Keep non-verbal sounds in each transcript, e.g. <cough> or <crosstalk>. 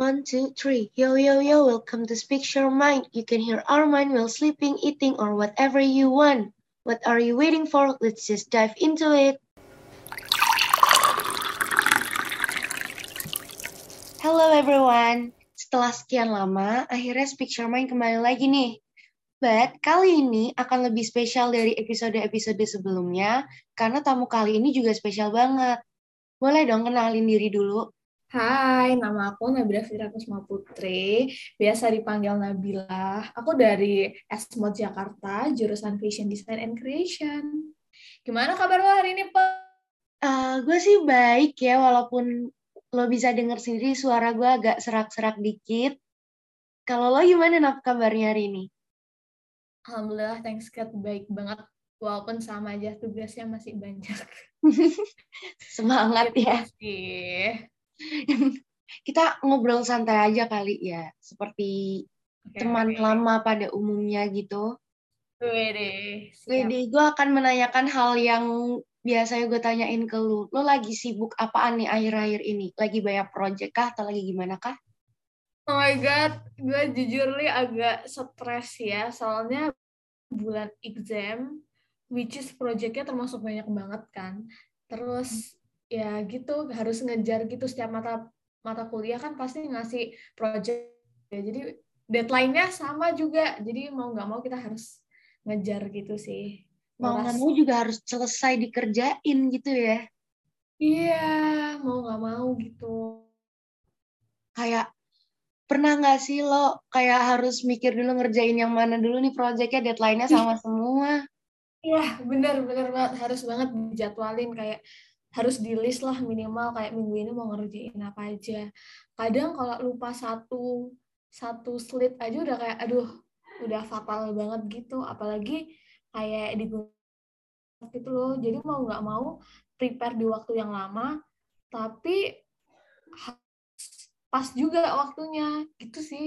One, two, three. Yo, yo, yo, welcome to Speak Your Mind. You can hear our mind while sleeping, eating, or whatever you want. What are you waiting for? Let's just dive into it. Hello everyone. Setelah sekian lama, akhirnya Speak Your Mind kembali lagi nih. But kali ini akan lebih spesial dari episode-episode sebelumnya, karena tamu kali ini juga spesial banget. Boleh dong kenalin diri dulu. Hai, nama aku Nabila Fitra Kusma Putri, biasa dipanggil Nabila. Aku dari Esmod Jakarta, jurusan Fashion Design and Creation. Gimana kabar lo hari ini, Pak? Uh, gue sih baik ya, walaupun lo bisa denger sendiri suara gue agak serak-serak dikit. Kalau lo gimana nap kabarnya hari ini? Alhamdulillah, thanks God, baik banget. Walaupun sama aja tugasnya masih banyak. <laughs> Semangat ya. Sih. <laughs> kita ngobrol santai aja kali ya, seperti okay, teman okay. lama pada umumnya gitu. Wede, Wede, gue akan menanyakan hal yang biasanya gue tanyain ke lu. Lu lagi sibuk apaan nih akhir-akhir ini? Lagi banyak project kah atau lagi gimana kah? Oh my god, gue jujur nih agak stres ya, soalnya bulan exam, which is projectnya termasuk banyak banget kan. Terus ya gitu harus ngejar gitu setiap mata mata kuliah kan pasti ngasih project. Ya jadi deadline-nya sama juga jadi mau nggak mau kita harus ngejar gitu sih. Mau nggak mau juga harus selesai dikerjain gitu ya. Iya mau nggak mau gitu. Kayak pernah nggak sih lo kayak harus mikir dulu ngerjain yang mana dulu nih projectnya? Deadline-nya sama semua. Iya bener bener banget. Harus banget dijadwalin kayak harus di list lah minimal kayak minggu ini mau ngerjain apa aja. Kadang kalau lupa satu satu slit aja udah kayak aduh udah fatal banget gitu. Apalagi kayak di gitu loh. Jadi mau nggak mau prepare di waktu yang lama tapi pas juga waktunya. Gitu sih.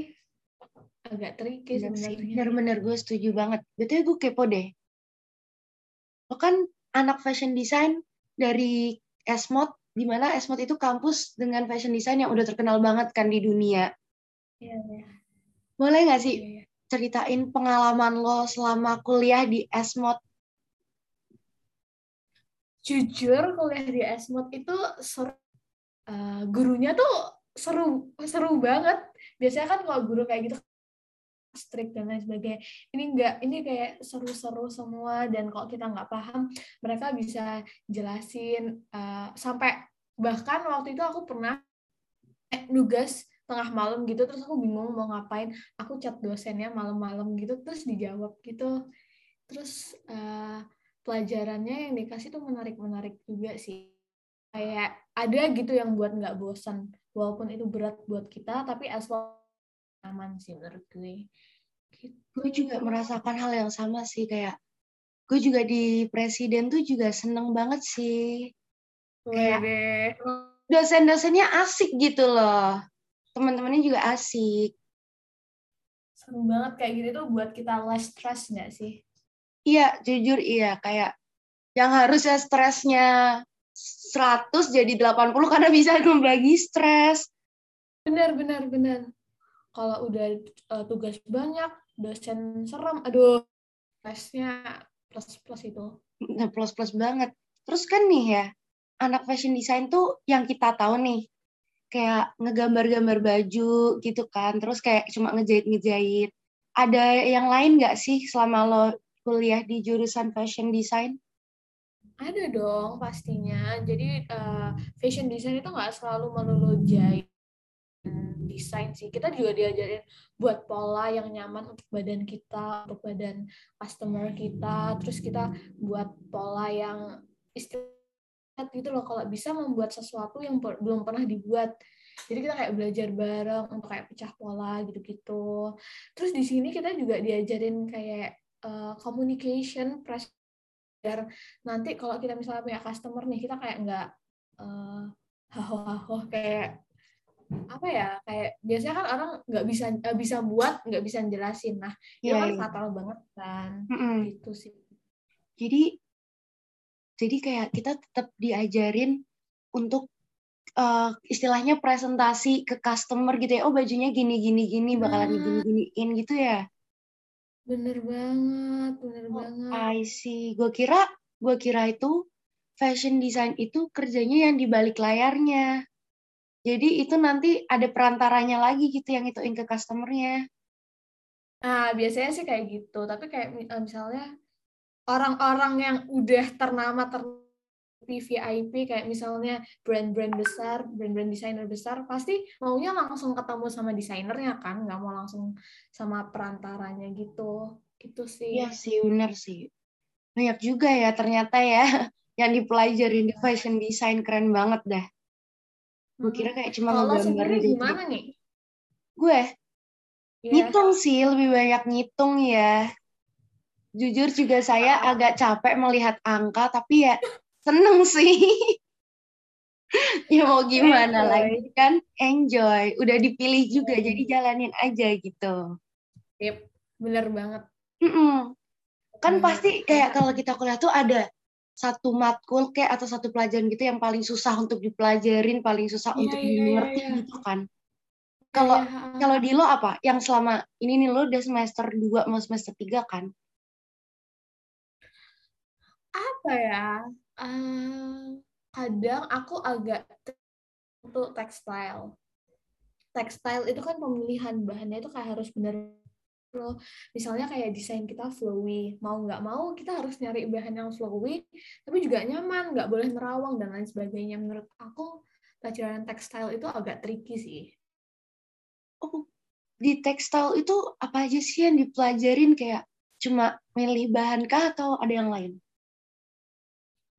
Agak tricky sebenarnya. bener-bener gue setuju banget. Betul gue kepo deh. Lo kan anak fashion design dari Esmod, di mana Esmod itu kampus dengan fashion design yang udah terkenal banget kan di dunia. Iya, iya. Boleh nggak sih iya, iya. ceritain pengalaman lo selama kuliah di Esmod? Jujur, kuliah di Esmod itu seru. Uh, gurunya tuh seru, seru banget. Biasanya kan kalau guru kayak gitu strict dan lain sebagainya. Ini enggak, ini kayak seru-seru semua dan kalau kita nggak paham, mereka bisa jelasin uh, sampai bahkan waktu itu aku pernah nugas tengah malam gitu terus aku bingung mau ngapain aku chat dosennya malam-malam gitu terus dijawab gitu terus uh, pelajarannya yang dikasih tuh menarik-menarik juga sih kayak ada gitu yang buat nggak bosan walaupun itu berat buat kita tapi as well aman sih menurut gue. Gitu. Gue juga merasakan hal yang sama sih kayak gue juga di presiden tuh juga seneng banget sih. Kayak dosen-dosennya asik gitu loh. Teman-temannya juga asik. Seru banget kayak gitu tuh buat kita less stress nggak sih? Iya, jujur iya. Kayak yang harusnya stresnya 100 jadi 80 karena bisa <laughs> membagi stres. Benar, benar, benar kalau udah uh, tugas banyak dosen serem aduh tesnya plus plus itu. Nah, plus plus banget. Terus kan nih ya anak fashion design tuh yang kita tahu nih kayak ngegambar-gambar baju gitu kan terus kayak cuma ngejahit-ngejahit. Ada yang lain nggak sih selama lo kuliah di jurusan fashion design? Ada dong pastinya. Jadi uh, fashion design itu nggak selalu melulu jahit desain sih. Kita juga diajarin buat pola yang nyaman untuk badan kita, untuk badan customer kita. Terus kita buat pola yang istilah gitu loh. Kalau bisa membuat sesuatu yang belum pernah dibuat. Jadi kita kayak belajar bareng untuk kayak pecah pola gitu-gitu. Terus di sini kita juga diajarin kayak uh, communication, press biar nanti kalau kita misalnya punya customer nih kita kayak nggak uh, haho-haho kayak apa ya kayak biasanya kan orang nggak bisa nggak bisa buat nggak bisa jelasin nah yeah, itu kan yeah. fatal banget kan mm -hmm. gitu sih jadi jadi kayak kita tetap diajarin untuk uh, istilahnya presentasi ke customer gitu ya. Oh bajunya gini gini gini bakalan Nah. gini giniin gitu ya. Bener banget, bener Oh, banget. I see. Gue kira, gue kira itu fashion design itu kerjanya yang di balik layarnya. Jadi itu nanti ada perantaranya lagi gitu yang ituin ke customernya. Nah, biasanya sih kayak gitu. Tapi kayak eh, misalnya orang-orang yang udah ternama ter VIP kayak misalnya brand-brand besar, brand-brand desainer besar, pasti maunya langsung ketemu sama desainernya kan, nggak mau langsung sama perantaranya gitu. Gitu sih. Iya sih, bener sih. Banyak juga ya ternyata ya <laughs> yang dipelajarin di fashion design keren banget dah. Gue kira kayak cuma Kalau sendiri gitu. gimana nih? Gue Ya, ngitung sih, lebih banyak ngitung ya. Jujur juga saya agak capek melihat angka, tapi ya seneng sih. <laughs> ya mau gimana Enjoy. lagi kan? Enjoy. Udah dipilih juga, jadi jalanin aja gitu. Yep, bener banget. Mm-mm. Kan pasti kayak kalau kita kuliah tuh ada satu matkul kayak atau satu pelajaran gitu yang paling susah untuk dipelajarin, paling susah Iya, untuk iya, iya, dimengerti iya. gitu kan. Kalau Iya, kalau di lo apa? Yang selama ini nih lo udah semester 2 mau semester 3 kan? apa ya? Eh, kadang aku agak untuk tekstil. Tekstil itu kan pemilihan bahannya itu kayak harus bener loh. Misalnya kayak desain kita flowy, mau nggak mau kita harus nyari bahan yang flowy, tapi juga nyaman, nggak boleh nerawang dan lain sebagainya. Menurut aku pelajaran tekstil itu agak tricky sih. Oh, di tekstil itu apa aja sih yang dipelajarin kayak cuma milih bahan kah atau ada yang lain?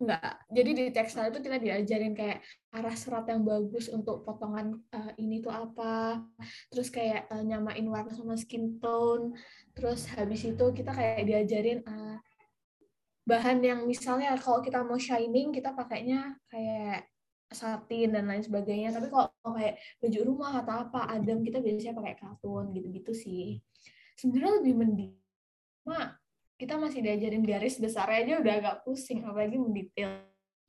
Enggak. Jadi di tekstil itu kita diajarin kayak arah serat yang bagus untuk potongan eh, ini tuh apa. Terus kayak eh, nyamain warna sama skin tone. Terus habis itu kita kayak diajarin eh, bahan yang misalnya kalau kita mau shining kita pakainya kayak satin dan lain sebagainya. Tapi kalau kayak baju rumah atau apa adem kita biasanya pakai katun gitu-gitu sih. Sebenarnya lebih mending. Cuma kita masih diajarin garis besar aja udah agak pusing apalagi mendetail.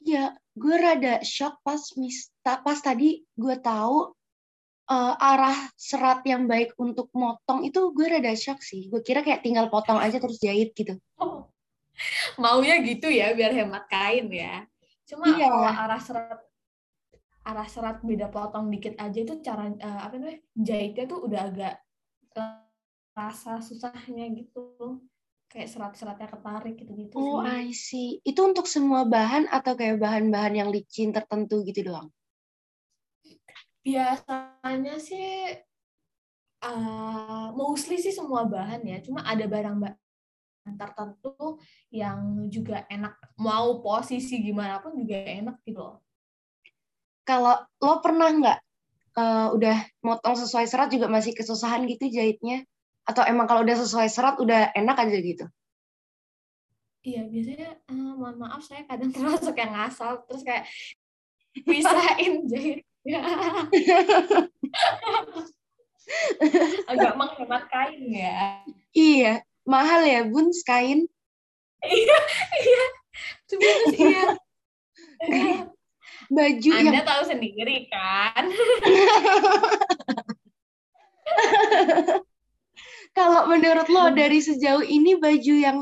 Iya, gue rada shock pas mis pas tadi gue tahu eh, arah serat yang baik untuk motong itu gue rada shock sih. Gue kira kayak tinggal potong aja terus jahit gitu. Oh, <laughs> maunya gitu ya biar hemat kain ya. Cuma Iya. kalau arah serat arah serat beda potong dikit aja itu cara eh, apa namanya jahitnya tuh udah agak eh, rasa susahnya gitu. Kayak serat-seratnya ketarik gitu-gitu Oh, sih. I see. Itu untuk semua bahan atau kayak bahan-bahan yang licin tertentu gitu doang? Biasanya sih eh, mostly sih semua bahan ya. Cuma ada barang ba- tertentu yang juga enak mau posisi gimana pun juga enak gitu loh. Kalau lo pernah nggak eh, udah motong sesuai serat juga masih kesusahan gitu jahitnya? Atau emang kalau udah sesuai serat udah enak aja gitu? Iya, biasanya eh, mohon maaf saya kadang <laughs> termasuk yang ngasal terus kayak pisahin <laughs> jahitnya. <laughs> Agak menghemat kain ya. Iya, mahal ya bun kain. Iya, iya. Sih iya. Baju yang Anda tahu sendiri kan? Kalau menurut lo dari sejauh ini baju yang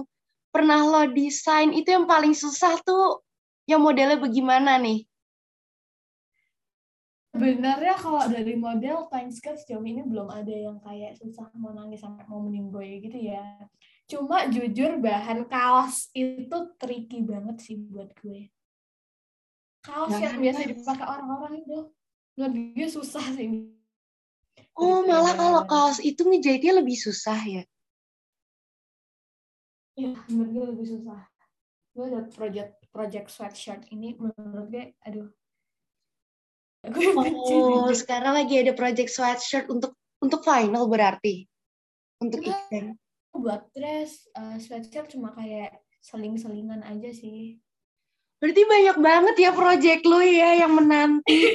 pernah lo desain itu yang paling susah tuh yang modelnya bagaimana nih? Sebenarnya kalau dari model Time Skirt sejauh ini belum ada yang kayak susah mau nangis sampai mau meninggoy gitu ya. Cuma jujur bahan kaos itu tricky banget sih buat gue. Kaos yang biasa dipakai orang-orang itu gue susah sih. Oh, malah kalau kaos itu ngejahitnya lebih susah ya. Iya, menurut gue lebih susah. Gue ada project project sweatshirt ini menurut gue, aduh. Gue Oh, sekarang lagi ada project sweatshirt untuk untuk final berarti. Untuk Enggak. event. buat dress eh, sweatshirt cuma kayak seling-selingan aja sih. Berarti banyak banget ya project lu ya yang menanti.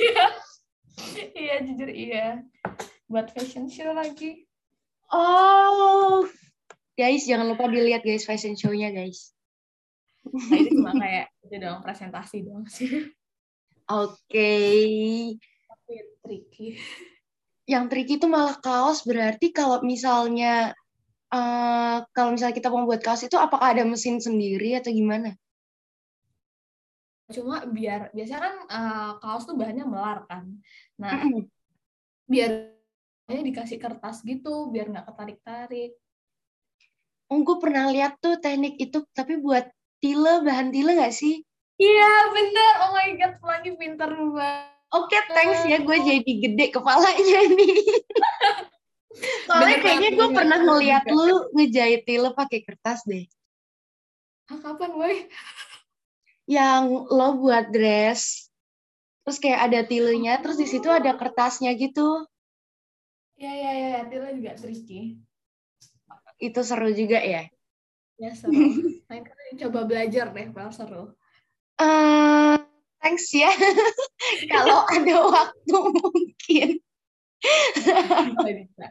<laughs> iya, jujur iya. Buat fashion show lagi. Oh. Guys, jangan lupa dilihat guys fashion show-nya guys. Nah, itu cuma kayak itu dong presentasi dong sih. Oke. Tapi tricky. Yang tricky itu malah kaos berarti kalau misalnya uh, kalau misalnya kita mau buat kaos itu apakah ada mesin sendiri atau gimana? Cuma biar biasanya kan uh, kaos tuh bahannya melar kan. Nah, mm biar dikasih kertas gitu biar nggak ketarik-tarik. Oh, gue pernah lihat tuh teknik itu, tapi buat tile, bahan tile nggak sih? Iya, bener. Oh my God, lagi pinter banget. Oke, okay, thanks ya. Gue jadi gede kepalanya nih. <laughs> Soalnya bener, kayaknya gue pernah ngeliat lu ngejahit tile pakai kertas deh. Hah, kapan, boy? Yang lo buat dress. Terus kayak ada tilenya, terus di situ ada kertasnya gitu. Iya, iya, iya. Tile juga tricky itu seru juga ya? Ya seru. <laughs> Lain kali coba belajar deh, kalau seru. Uh, thanks ya. <laughs> Kalau ada waktu mungkin. bisa, bisa.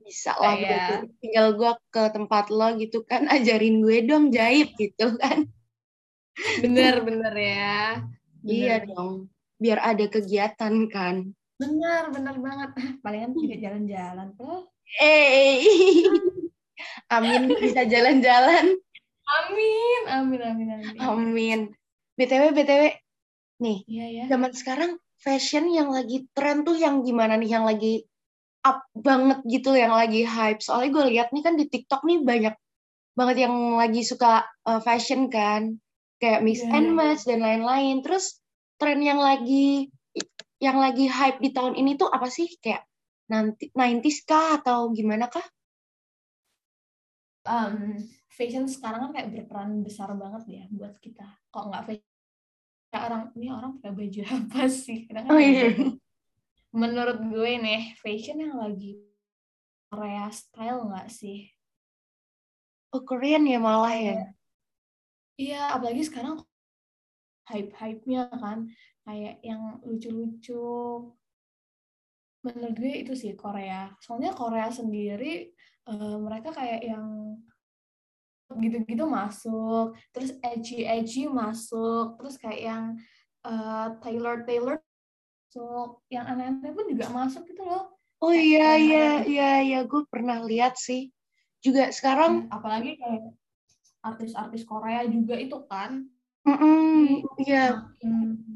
Bisa lah ya. Tinggal gue ke tempat lo gitu kan, ajarin gue dong jahit gitu kan. Bener, bener ya. Bener. Iya dong. Biar ada kegiatan kan. Bener, bener banget. <laughs> Palingan juga jalan-jalan. Eh, amin bisa jalan-jalan. Amin, amin, amin, amin. Amin. BTW, BTW, nih, ya, ya. zaman sekarang fashion yang lagi tren tuh yang gimana nih, yang lagi up banget gitu, yang lagi hype. Soalnya gue lihat nih kan di TikTok nih banyak banget yang lagi suka uh, fashion kan, kayak mix ya, and iya. match dan lain-lain. Terus tren yang lagi yang lagi hype di tahun ini tuh apa sih? Kayak nanti 90s kah atau gimana kah? Um, fashion sekarang kan kayak berperan besar banget ya buat kita. Kok nggak fashion? Kayak orang ini orang pakai baju <laughs> apa sih? Kadang oh, iya. Menurut gue nih, fashion yang lagi Korea style nggak sih? Oh Korean ya malah ya? Iya, apalagi sekarang hype-hype-nya kan kayak yang lucu-lucu. Menurut gue itu sih Korea. Soalnya Korea sendiri uh, mereka kayak yang gitu-gitu masuk terus edgy edgy masuk terus kayak yang uh, Taylor Taylor masuk yang aneh-aneh pun juga masuk gitu loh. Oh iya iya iya iya gue pernah lihat sih. Juga sekarang apalagi kayak artis-artis Korea juga itu kan Mm -mm, iya,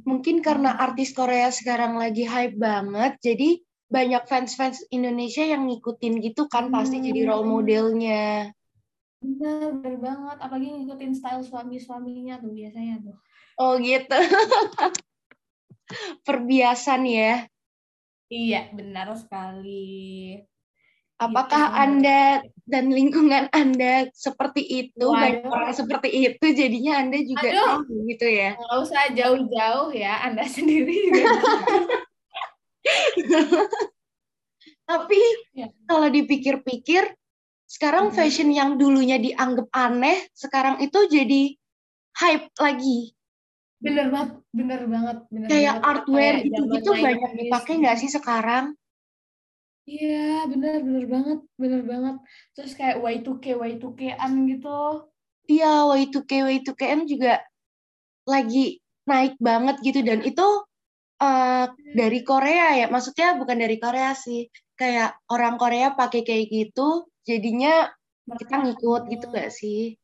mungkin karena artis Korea sekarang lagi hype banget, jadi banyak fans-fans Indonesia yang ngikutin gitu kan pasti jadi role modelnya. Bener, bener banget. Apalagi ngikutin style suami-suaminya tuh biasanya tuh. Oh gitu. <laughs> Perbiasan ya. Iya, benar sekali. Apakah gitu. Anda dan lingkungan Anda seperti itu, banyak orang seperti itu, jadinya Anda juga Aduh, tahu gitu ya? Nggak usah jauh-jauh ya, Anda <laughs> sendiri juga. <laughs> Tapi ya. kalau dipikir-pikir, sekarang hmm. fashion yang dulunya dianggap aneh, sekarang itu jadi hype lagi. Bener banget, bener banget. Bener Kayak banget. artwear gitu-gitu banyak dipakai nggak sih sekarang? Iya, bener, bener banget, bener banget. Terus kayak Y2K, Y2K-an gitu. Iya, Y2K, Y2K-an juga lagi naik banget gitu. Dan itu uh, dari Korea ya, maksudnya bukan dari Korea sih, kayak orang Korea pakai kayak gitu, jadinya kita ngikut gitu gak sih?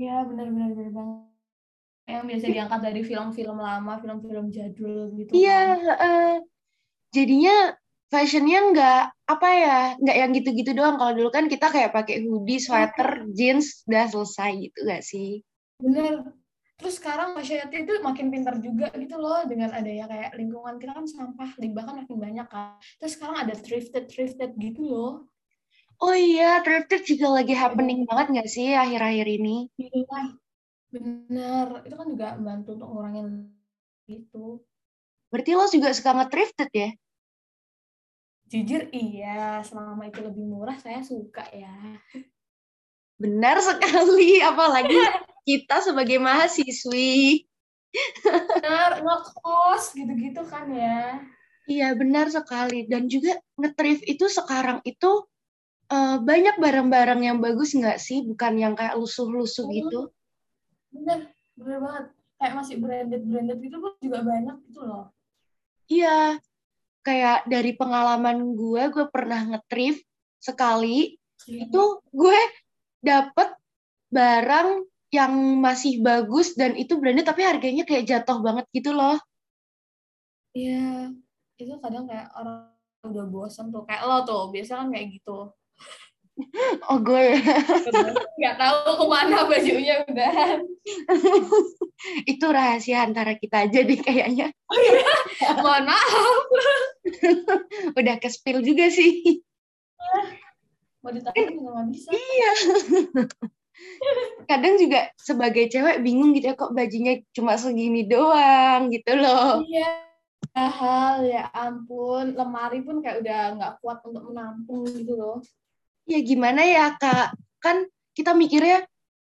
Iya benar-benar benar banget. Yang biasa diangkat dari film-film lama, film-film jadul gitu. Iya, kan. uh, jadinya fashionnya nggak apa ya, nggak yang gitu-gitu doang. Kalau dulu kan kita kayak pakai hoodie, sweater, jeans, udah selesai gitu gak sih? Bener, terus sekarang masyarakat itu makin pintar juga gitu loh dengan adanya kayak lingkungan kita kan sampah limbah kan makin banyak kan. Terus sekarang ada thrifted thrifted gitu loh. Oh iya thrifted juga lagi happening ya. banget nggak sih akhir-akhir ini? Iya benar itu kan juga membantu untuk ngurangin itu. Berarti lo juga suka nge-thrifted ya jujur iya selama itu lebih murah saya suka ya benar sekali apalagi <laughs> kita sebagai mahasiswi. Benar, ngekos gitu-gitu kan ya. Iya, benar sekali. Dan juga ngetrif itu sekarang itu uh, banyak barang-barang yang bagus nggak sih? Bukan yang kayak lusuh-lusuh gitu. Bener, bener banget. kayak masih branded branded gitu pun juga banyak gitu loh Iya, kayak dari pengalaman gue, gue pernah nge-thrift sekali, Iya. itu gue dapet barang yang masih bagus dan itu branded tapi harganya kayak jatuh banget gitu loh. Iya, itu kadang kayak orang udah bosan tuh. Kayak lo tuh biasa kan kayak gitu. <laughs> Oh gue. <laughs> Nggak tahu ke mana bajunya udah <laughs> itu rahasia antara kita aja deh kayaknya. mohon maaf <laughs> Udah ke spill juga sih. mau ditanya juga bisa Iya. Kadang juga sebagai cewek bingung gitu ya kok bajunya cuma segini doang gitu loh. iya hal ya ampun lemari pun kayak udah nggak kuat untuk menampung gitu loh Ya gimana ya kak? Kan kita mikirnya,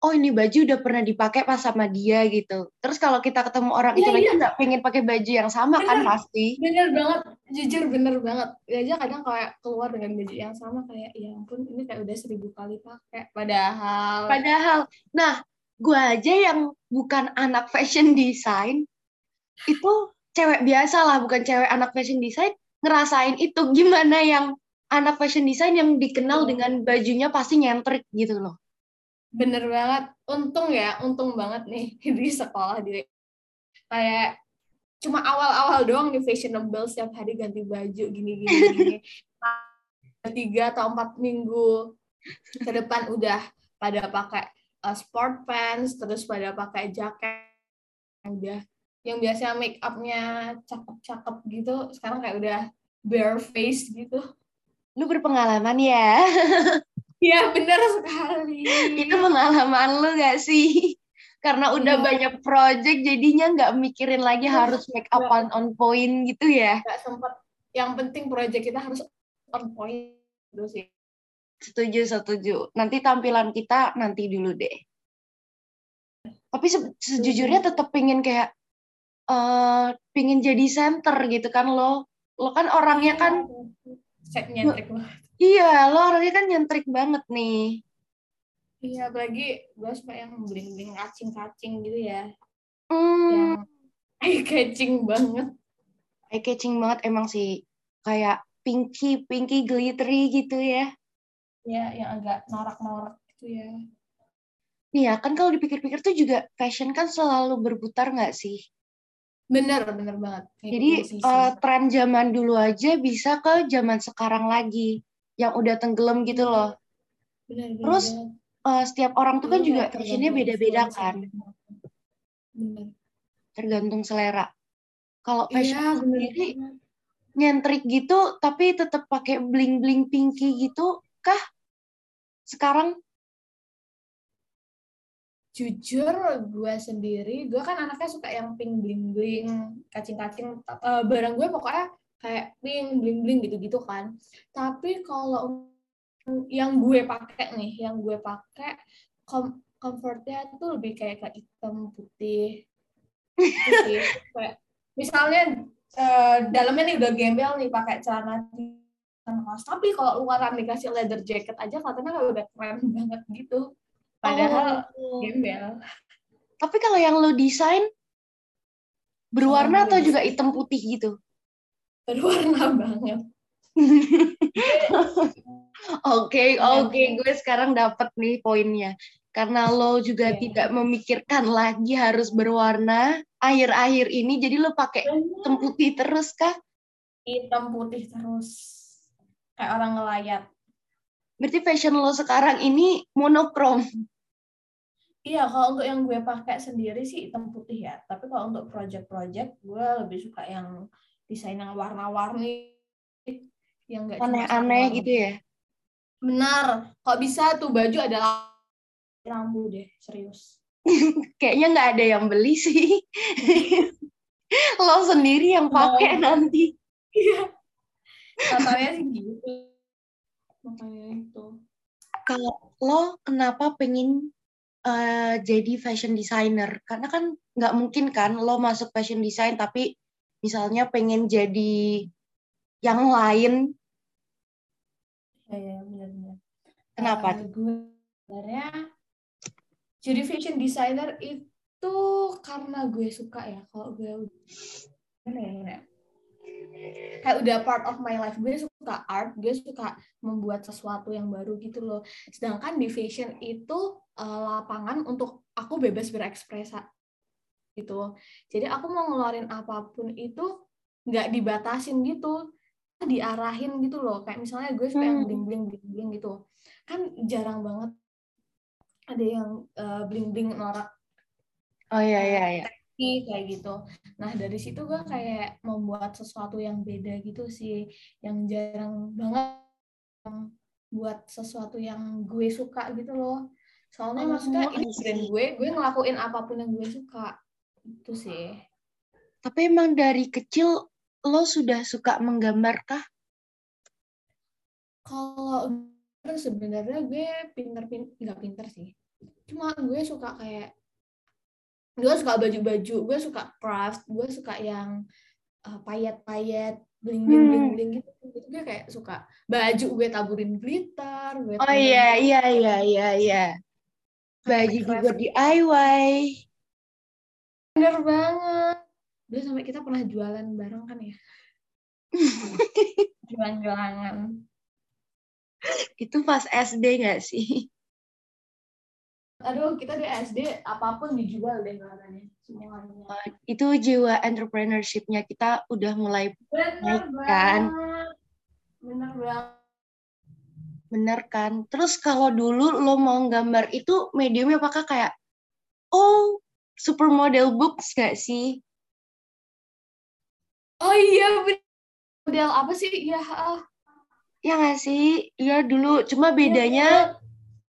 oh ini baju udah pernah dipakai pas sama dia gitu. Terus kalau kita ketemu orang itu Iya, lagi iya. nggak pengen pakai baju yang sama kan Bener. pasti. bener banget jujur bener banget ya aja kadang kayak keluar dengan baju yang sama kayak ya ampun ini kayak udah seribu kali pakai padahal Padahal, nah gue aja yang bukan anak fashion design, itu cewek biasa lah, bukan cewek anak fashion design, ngerasain itu gimana yang anak fashion design yang dikenal dengan bajunya pasti nyentrik gitu loh. Bener banget. Untung ya untung banget nih <laughs> di sekolah di kayak cuma awal-awal doang nih fashionable setiap hari ganti baju gini gini. <laughs> Gini tiga atau empat minggu ke depan udah pada pakai uh, sport pants terus pada pakai jaket udah yang biasanya make upnya cakep-cakep gitu sekarang kayak udah bare face gitu. Lu berpengalaman ya? <laughs> Iya bener sekali itu pengalaman lu gak sih? <laughs> Karena udah Iya. banyak project jadinya nggak mikirin lagi Iya, harus make up on, on point gitu ya. nggak sempet yang penting proyek kita harus on point gitu sih Setuju, setuju. Nanti tampilan kita nanti dulu deh. Tapi se- sejujurnya tetap pingin kayak eh pingin jadi center gitu kan lo. Lo kan orangnya kan set nyentrik lah iya, lo orangnya kan nyentrik banget nih. iya apalagi gue suka yang bling bling kacing kacing gitu ya Hmm, yang <laughs> eye catching banget eye catching banget emang sih. Kayak pinky, pinky glittery gitu ya. ya yang agak norak norak gitu ya Nih ya, kan kalau dipikir-pikir tuh juga fashion kan selalu berputar nggak sih? bener bener banget Kayak Jadi sih. tren zaman dulu aja bisa ke zaman sekarang lagi, yang udah tenggelam gitu loh. bener, bener terus. Eh, setiap orang tuh kan Dulu juga kayak fashionnya beda-beda kan, bener tergantung selera. Kalau fashion iya bener sendiri nyentrik gitu, tapi tetap pakai bling-bling pinky gitu, kah? Sekarang? jujur gue sendiri gue kan anaknya suka yang pink bling bling kacing kacing barang gue pokoknya kayak pink bling bling gitu gitu kan. Tapi kalau yang gue pakai nih yang gue pakai com comfortnya tuh lebih kayak ke hitam putih. Gitu sih <laughs> kayak misalnya eh, dalamnya nih udah gembel nih pakai celana kaos. Tapi kalau luaran dikasih leather jacket aja katanya kayak udah keren banget gitu. Padahal Oh. gembel. Tapi kalau yang lo desain berwarna Sama atau lo juga hitam putih gitu? Berwarna <laughs> banget <laughs> Oke, oke, iya. gue sekarang dapat nih poinnya. Karena lo juga Iya. tidak memikirkan lagi harus berwarna akhir-akhir ini, jadi lo pakai hitam putih terus kah? hitam putih terus kayak orang ngelayat Berarti fashion lo sekarang ini monokrom. iya kalau untuk yang gue pakai sendiri sih hitam putih ya tapi kalau untuk project-project gue lebih suka yang desain yang warna-warni yang enggak Aneh-aneh gitu ya. benar kok bisa tuh baju adalah lampu deh serius <laughs> Kayaknya nggak ada yang beli sih. <laughs> lo sendiri yang pakai Oh. nanti. iya katanya sih gitu makanya itu Kalau lo kenapa pengen eh, jadi fashion designer? Karena kan nggak mungkin kan lo masuk fashion design tapi misalnya pengen jadi yang lain. ya ya benar-benar Kenapa? Eh, gue sebenarnya jadi fashion designer itu karena gue suka ya kalau gue gimana ya, ya? kayak udah part of my life gue suka art gue suka membuat sesuatu yang baru gitu loh sedangkan di fashion itu uh, lapangan untuk aku bebas berekspresi gitu jadi aku mau ngeluarin apa pun itu nggak dibatasin gitu diarahin gitu loh kayak misalnya gue suka yang bling bling bling bling gitu kan jarang banget ada yang uh, bling bling norak oh iya iya iya kayak gitu. Nah dari situ gue kayak membuat sesuatu yang beda gitu sih, yang jarang banget buat sesuatu yang gue suka gitu loh. Soalnya oh, maksudnya ini brand gue, gue ngelakuin apa pun yang gue suka. Itu sih. Tapi emang dari kecil lo sudah suka menggambar kah? Kalau sebenarnya gue pinter-pinter, nggak pinter sih. Cuma gue suka kayak, gue suka baju-baju, gue suka craft, gue suka yang uh, payet-payet, bling bling bling bling gitu. gitu gue kayak suka baju gue taburin glitter gue oh iya iya iya iya iya baju juga DIY bener banget Dulu sampai kita pernah jualan bareng kan ya? <laughs> Jualan-jualan. Itu pas SD nggak sih? Aduh, kita di SD apa pun dijual deh katanya semuanya. Itu jiwa entrepreneurship-nya kita udah mulai Bener naik kan. Bener banget. Bener kan? Terus kalau dulu lo mau gambar itu mediumnya apakah kayak oh supermodel books gak sih? Oh iya, model apa sih? Iya. Ya nggak sih? Iya dulu. Cuma bedanya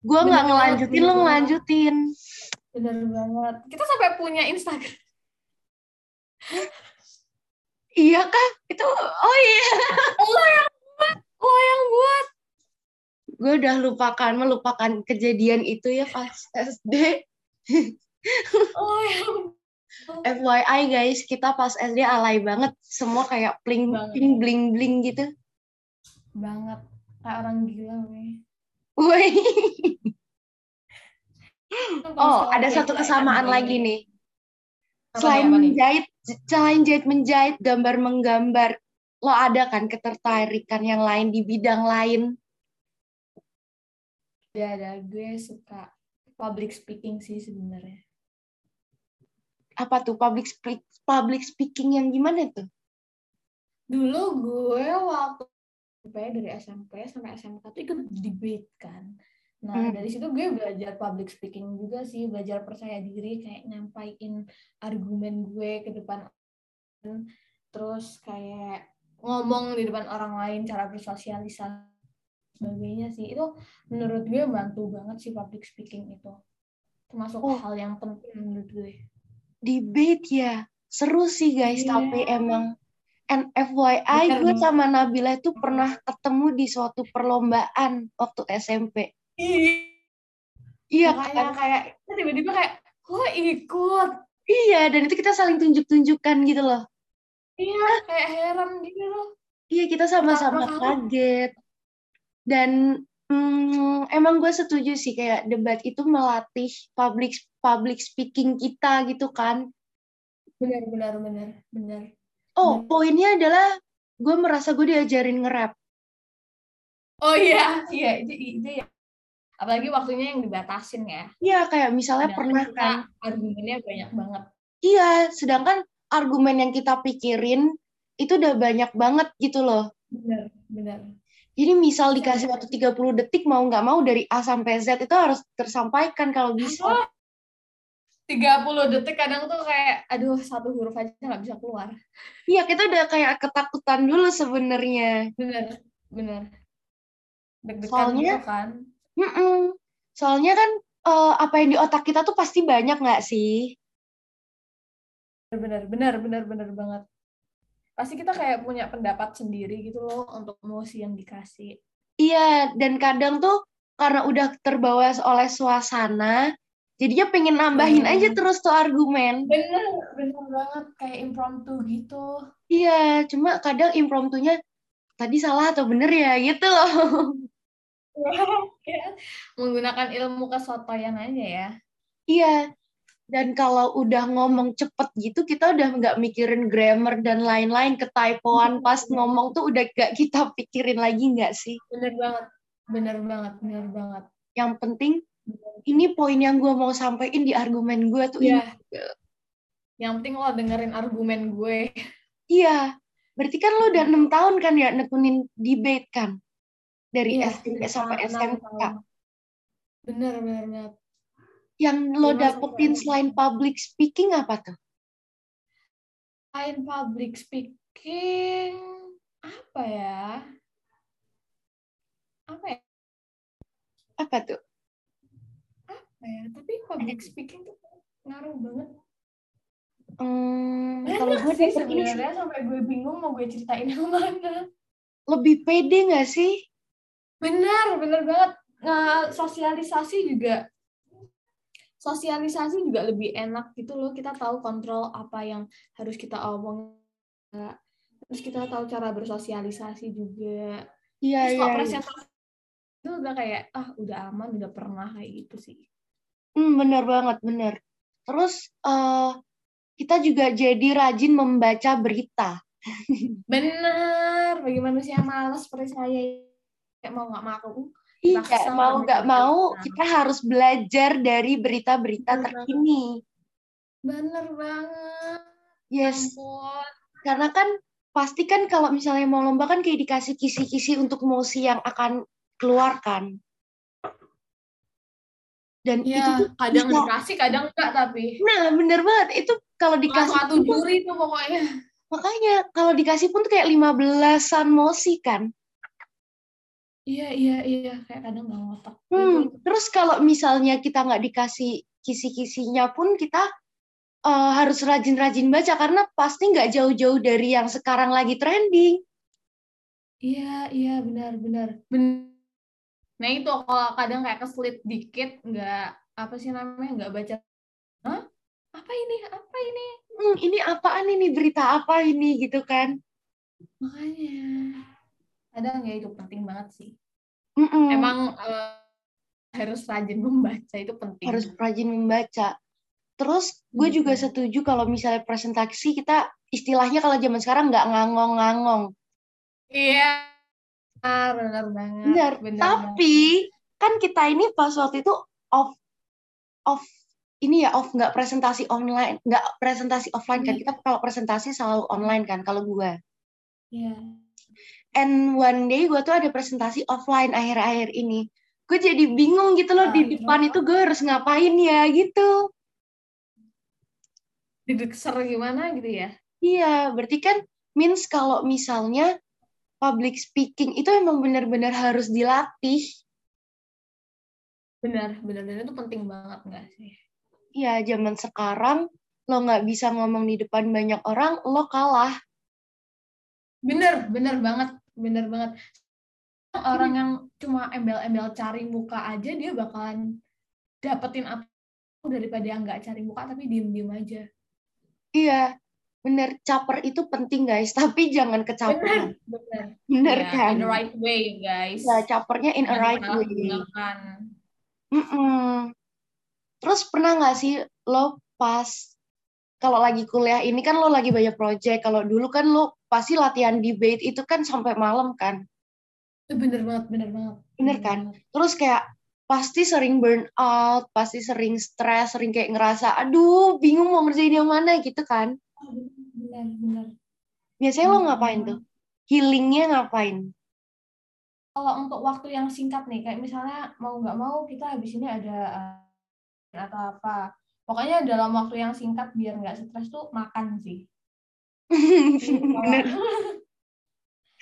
gue nggak ngelanjutin, lo ngelanjutin. Bener banget. Kita sampai punya Instagram. iya kah? Itu, oh iya. <laughs> Lo yang buat. Lo yang buat. Gue udah lupakan, melupakan kejadian itu ya pas SD. <laughs> oh <laughs> yang FYI guys, kita pas SD alay banget, semua kayak bling bling bling bling gitu. Banget, kayak orang gila nih. Woi. oh, ada satu kesamaan lagi nih. Selain menjahit, selain jahit menjahit, gambar menggambar, lo ada kan ketertarikan yang lain di bidang lain? Ada, ada. Gue suka public speaking sih sebenarnya apa tuh public speak, public speaking yang gimana tuh? Dulu gue waktu dari SMP sampai SMK tuh ikut debate kan. Nah, hmm. dari situ gue belajar public speaking juga sih, belajar percaya diri, kayak nyampain argumen gue ke depan terus kayak ngomong di depan orang lain, cara bersosialisasi sebagainya sih. Itu menurut gue bantu banget sih public speaking itu. Termasuk oh. hal yang penting menurut gue debate ya. Seru sih guys yeah. tapi emang. And FYI gue sama Nabila itu pernah ketemu di suatu perlombaan waktu SMP iya kayak kayak tiba-tiba kayak kok ikut? Iya dan itu kita saling tunjuk-tunjukkan gitu loh. Iya kayak heran gitu loh. Iya kita sama-sama kaget. Dan Hmm, emang gue setuju sih kayak debat itu melatih public public speaking kita gitu kan. Benar benar benar benar. Oh benar. poinnya adalah gue merasa gue diajarin nge-rap. Oh iya iya itu, itu ya. Apalagi waktunya yang dibatasin ya. Iya kayak misalnya Dan pernah kan argumennya banyak banget. Iya sedangkan argumen yang kita pikirin itu udah banyak banget gitu loh. Benar benar jadi misal dikasih waktu 30 detik mau nggak mau dari A sampai Z itu harus tersampaikan kalau bisa. 30 detik kadang tuh kayak aduh satu huruf aja nggak bisa keluar. Iya, kita udah kayak ketakutan dulu sebenarnya. Bener, bener. Soalnya gitu kan. Mm -mm. Soalnya kan uh, apa yang di otak kita tuh pasti banyak nggak sih? Bener, bener, bener, bener banget pasti kita kayak punya pendapat sendiri gitu loh untuk emosi yang dikasih. Iya, dan kadang tuh karena udah terbawa oleh suasana, jadinya pengen nambahin hmm. aja terus tuh argumen. Bener, bener banget kayak impromptu gitu. Iya, cuma kadang impromptunya tadi salah atau bener ya gitu loh. <laughs> ya, menggunakan ilmu kesotoyan aja ya. Iya, Dan kalau udah ngomong cepet gitu, kita udah nggak mikirin grammar dan lain-lain. Ketypoan pas ngomong tuh udah gak kita pikirin lagi nggak sih? Bener banget. Bener banget, bener banget. Yang penting, ini poin yang gue mau sampaikan di argumen gue tuh Iya. ini. Yang penting lo dengerin argumen gue. Iya, berarti kan lo udah enam tahun kan ya nekunin debate kan? Dari Iya, SMP sampai SMK. Bener, bener. Yang lo dapetin selain public speaking apa tuh? Selain public speaking, apa ya? Apa ya? Apa tuh? Apa ya? Tapi public speaking tuh ngaruh banget. Hmm, kalau Banyak gue sih sebenarnya sampai gue bingung mau gue ceritain <laughs> yang mana. lebih pede nggak sih? Bener, bener banget. Nah, sosialisasi juga sosialisasi juga lebih enak gitu loh. Kita tahu kontrol apa yang harus kita omong. Terus kita tahu cara bersosialisasi juga. Iya, Terus iya. kalau iya. presentasi itu udah kayak ah udah aman, udah pernah kayak gitu sih. Hmm, bener banget, bener. Terus eh kita juga jadi rajin membaca berita. <laughs> Bener, bagi manusia malas seperti saya kayak mau nggak mau. Iya, mau nggak mau kita harus belajar dari berita-berita terkini. Bener banget. Yes, Ampun. karena kan pasti kan kalau misalnya mau lomba kan kayak dikasih kisi-kisi untuk mosi yang akan keluarkan. Dan itu Ya, tuh kadang bisa- dikasih, kadang enggak tapi. Nah, bener banget. Itu kalau dikasih satu juri tuh pokoknya. makanya kalau dikasih pun tuh kayak 15-an mosi kan. Iya, iya, iya. Kayak kadang nggak ngotak. Hmm, Gitu. terus kalau misalnya kita nggak dikasih kisi-kisinya pun kita eh, harus rajin-rajin baca karena pasti nggak jauh-jauh dari yang sekarang lagi trending. Iya, iya, benar, benar. Ben- Nah itu kalau kadang kayak keselit dikit, nggak apa sih namanya, nggak baca. Hah? Apa ini? Apa ini? Hmm, ini apaan ini berita apa ini gitu kan? Makanya. Kadang ya itu penting banget sih. Mm-mm. Emang eh, harus rajin membaca itu penting. harus rajin membaca. Terus gue Hmm. juga setuju kalau misalnya presentasi kita istilahnya kalau zaman sekarang nggak ngangong-ngangong. Iya. Benar, benar banget. Benar. Benar Tapi kan kita ini pas waktu itu off off ini ya off nggak presentasi online nggak presentasi offline kan Iya. kita kalau presentasi selalu online kan kalau gue Iya. and one day gue tuh ada presentasi offline akhir-akhir ini gue jadi bingung gitu loh Nah, di depan itu gue harus ngapain ya gitu Didekser gimana gitu ya? iya berarti kan means kalau misalnya public speaking itu emang benar-benar harus dilatih Benar, benar. Dan itu penting banget nggak sih? Iya, zaman sekarang lo nggak bisa ngomong di depan banyak orang, lo kalah. Bener, bener banget, bener banget. Orang yang cuma embel-embel cari muka aja dia bakalan dapetin apa daripada yang nggak cari muka tapi diem-diem aja. Iya, bener. Caper itu penting guys, <laughs> tapi jangan kecaperan. bener. Bener Ya, kan? In the right way, guys. Ya, capernya in a right way. gunakan. Mm-mm. Terus pernah nggak sih lo pas kalau lagi kuliah ini kan lo lagi banyak project. Kalau dulu kan lo pasti latihan debate itu kan sampai malam kan. Itu bener banget, bener banget. Bener kan? Terus kayak pasti sering burn out, pasti sering stres, sering kayak ngerasa, aduh bingung mau ngerjain yang mana gitu kan. Bener, bener. Biasanya lo ngapain tuh? Healingnya ngapain? Kalau untuk waktu yang singkat nih, kayak misalnya mau nggak mau kita habis ini ada eh, atau apa. Pokoknya dalam waktu yang singkat biar nggak stres tuh makan sih. <laughs>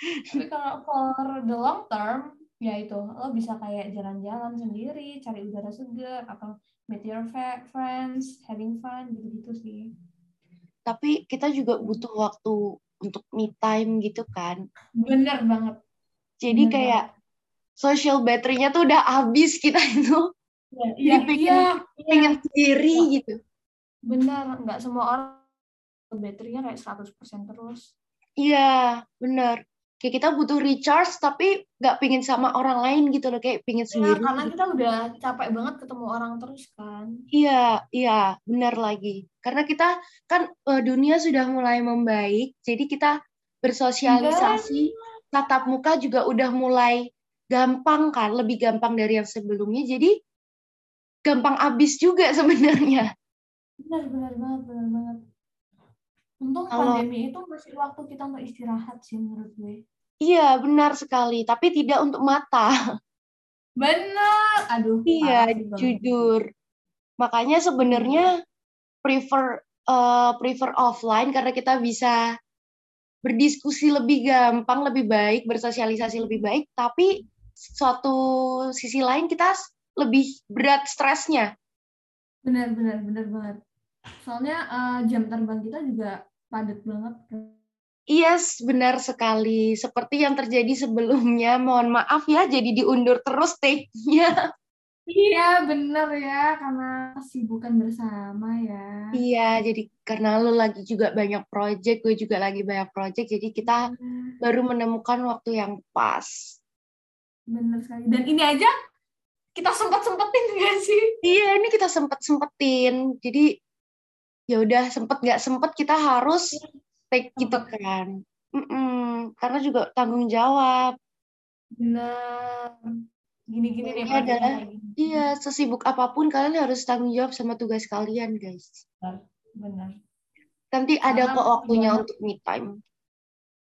Tapi kalau- for the long term, ya itu lo bisa kayak jalan-jalan sendiri, cari udara segar, atau meet your friends, having fun, gitu-gitu sih. Tapi kita juga butuh waktu untuk me time gitu kan. Bener banget. Jadi Bener kayak social battery-nya tuh udah habis kita itu Iya, Jadi pengen- iya, iya. pengen sendiri gitu. Bener, nggak semua orang baterainya kayak 100% terus. Iya, bener. Kayak kita butuh recharge tapi nggak pingin sama orang lain gitu loh kayak pingin Ya, sendiri karena gitu. kita udah capek banget ketemu orang terus kan. Iya, iya, benar lagi. Karena kita kan eh, dunia sudah mulai membaik, jadi kita bersosialisasi, tatap muka juga udah mulai gampang kan, lebih gampang dari yang sebelumnya. Jadi gampang abis juga <laughs> sebenarnya. Benar, benar banget, benar banget. Untung Kalau- pandemi itu masih waktu kita untuk istirahat sih menurut gue. Iya, benar sekali. Tapi tidak untuk mata. Benar. Aduh. Iya, jujur. Makanya sebenarnya prefer eh, prefer offline karena kita bisa berdiskusi lebih gampang, lebih baik, bersosialisasi lebih baik. Tapi suatu sisi lain kita lebih berat stresnya. Benar, benar, benar banget. Soalnya eh, jam terbang kita juga padat banget. Yes, benar sekali. Seperti yang terjadi sebelumnya. Mohon maaf ya, jadi diundur terus take-nya. <laughs> Iya, benar ya, karena kesibukan bersama ya. Iya, jadi karena lu lagi juga banyak project, gue juga lagi banyak project, jadi kita baru menemukan waktu yang pas. Benar sekali. Dan ini aja kita sempat sempetin <laughs> gak sih? Iya, ini kita sempet sempetin. Jadi ya udah sempet nggak sempet kita harus take gitu kan. Mm-mm, karena juga tanggung jawab. Benar. Gini-gini Ini deh adalah-. Iya, sesibuk apa pun kalian harus tanggung jawab sama tugas kalian, guys. Benar. Nanti ada kok waktunya banyak- untuk me time.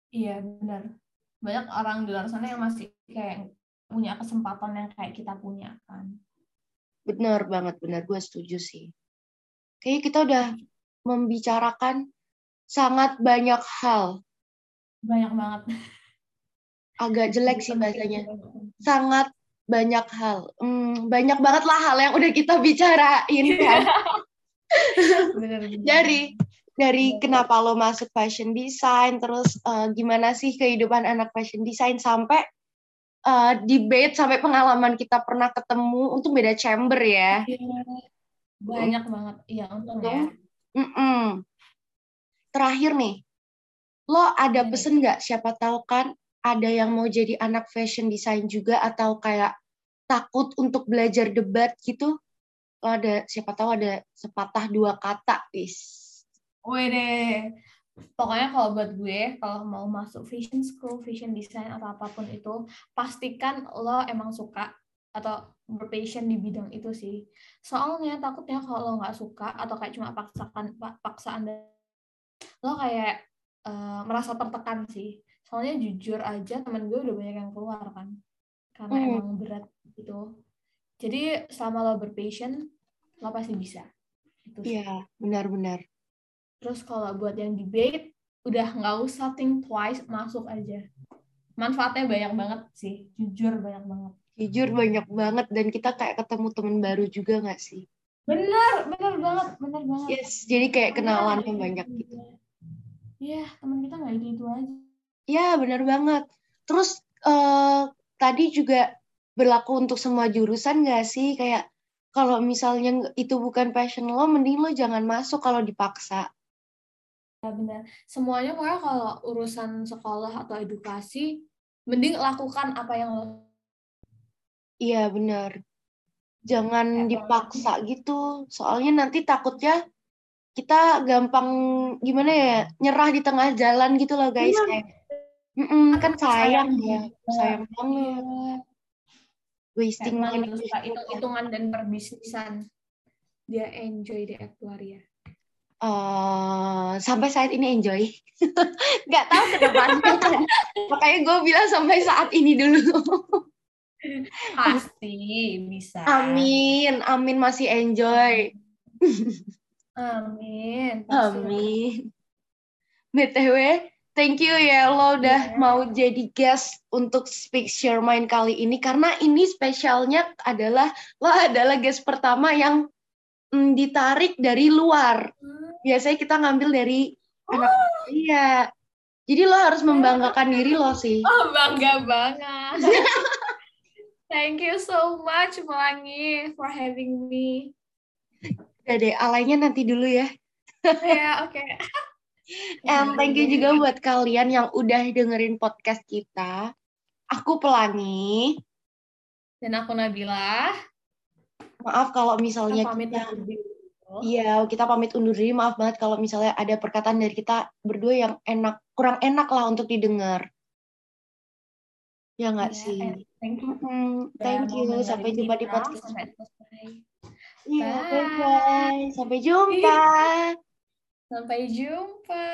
Iya, benar. Banyak orang di luar sana yang masih kayak punya kesempatan yang kayak kita punya kan. Benar banget, benar. Gue setuju sih. Kayaknya kita udah membicarakan sangat banyak hal. Banyak banget. Agak jelek sih bahasanya. Sangat banyak hal. Hmm, banyak banget lah hal yang udah kita bicarain <laughs> kan. Benar, benar. dari dari kenapa lo masuk fashion design, terus eh, gimana sih kehidupan anak fashion design sampai eh, debate sampai pengalaman kita pernah ketemu untuk beda chamber ya. Iya. Banyak banget. Iya, untung ya. Mm-mm. Terakhir nih, lo ada Iya. pesen nggak? Siapa tahu kan ada yang mau jadi anak fashion design juga atau kayak takut untuk belajar debat gitu? Lo ada siapa tahu ada sepatah dua kata, is. Wede. Pokoknya kalau buat gue, kalau mau masuk fashion school, fashion design atau apa pun itu, pastikan lo emang suka atau berpassion di bidang itu sih. Soalnya takutnya kalau nggak suka atau kayak cuma paksaan dan lo kayak eh, merasa tertekan sih. Soalnya jujur aja temen gue udah banyak yang keluar kan, karena Hmm. emang berat gitu. Jadi selama lo berpassion, lo pasti bisa. Iya, benar-benar. Terus kalau buat yang debate, udah nggak usah think twice, masuk aja. Manfaatnya banyak banget sih, jujur banyak banget. Jujur banyak banget dan kita kayak ketemu teman baru juga nggak sih? Bener, bener banget, bener banget. Yes, jadi kayak kenalan yang kita banyak itu- gitu. Iya, teman kita nggak itu itu aja. Ya, benar banget. Terus eh, tadi juga berlaku untuk semua jurusan nggak sih? Kayak kalau misalnya itu bukan passion lo, mending lo jangan masuk kalau dipaksa. Ya benar. Semuanya pokoknya kalau urusan sekolah atau edukasi, mending lakukan apa yang lo Iya, benar. Jangan Kayak dipaksa gitu. Soalnya nanti takutnya kita gampang gimana ya, nyerah di tengah jalan gitu loh, guys. Iya. Kayak, "Mm-mm, kan sayang ya, juga. sayang banget. Iya. Wasting money. hitung-hitungan dan perbisnisan. Dia enjoy di Actuaria. Eh, sampai saat ini enjoy. <laughs> Nggak tahu ke depannya kan. <laughs> Makanya gue bilang sampai saat ini dulu. <laughs> Pasti bisa. Amin, amin masih enjoy. Amin. pasti. Amin. BTW, thank you ya lo udah Iya. mau jadi guest untuk Speak Your Mind kali ini karena ini spesialnya adalah lo adalah guest pertama yang mm, ditarik dari luar. Hmm. Biasanya kita ngambil dari anak iya. Jadi lo harus membanggakan diri lo sih. Oh, bangga banget. <laughs> Thank you so much, Melangi, for having me. Udah deh, alaynya nanti dulu ya. Ya, <laughs> oke. And thank you juga buat kalian yang udah dengerin podcast kita. Aku Pelangi. Dan aku Nabila. Maaf kalau misalnya Kita pamit kita. Iya, kita pamit undur diri. Maaf banget kalau misalnya ada perkataan dari kita berdua yang enak, kurang enak lah untuk didengar. Ya nggak Iya, sih? Thank you. Thank you. Sampai jumpa di podcast. Iya, Bye. bye-bye. Sampai jumpa. Sampai jumpa.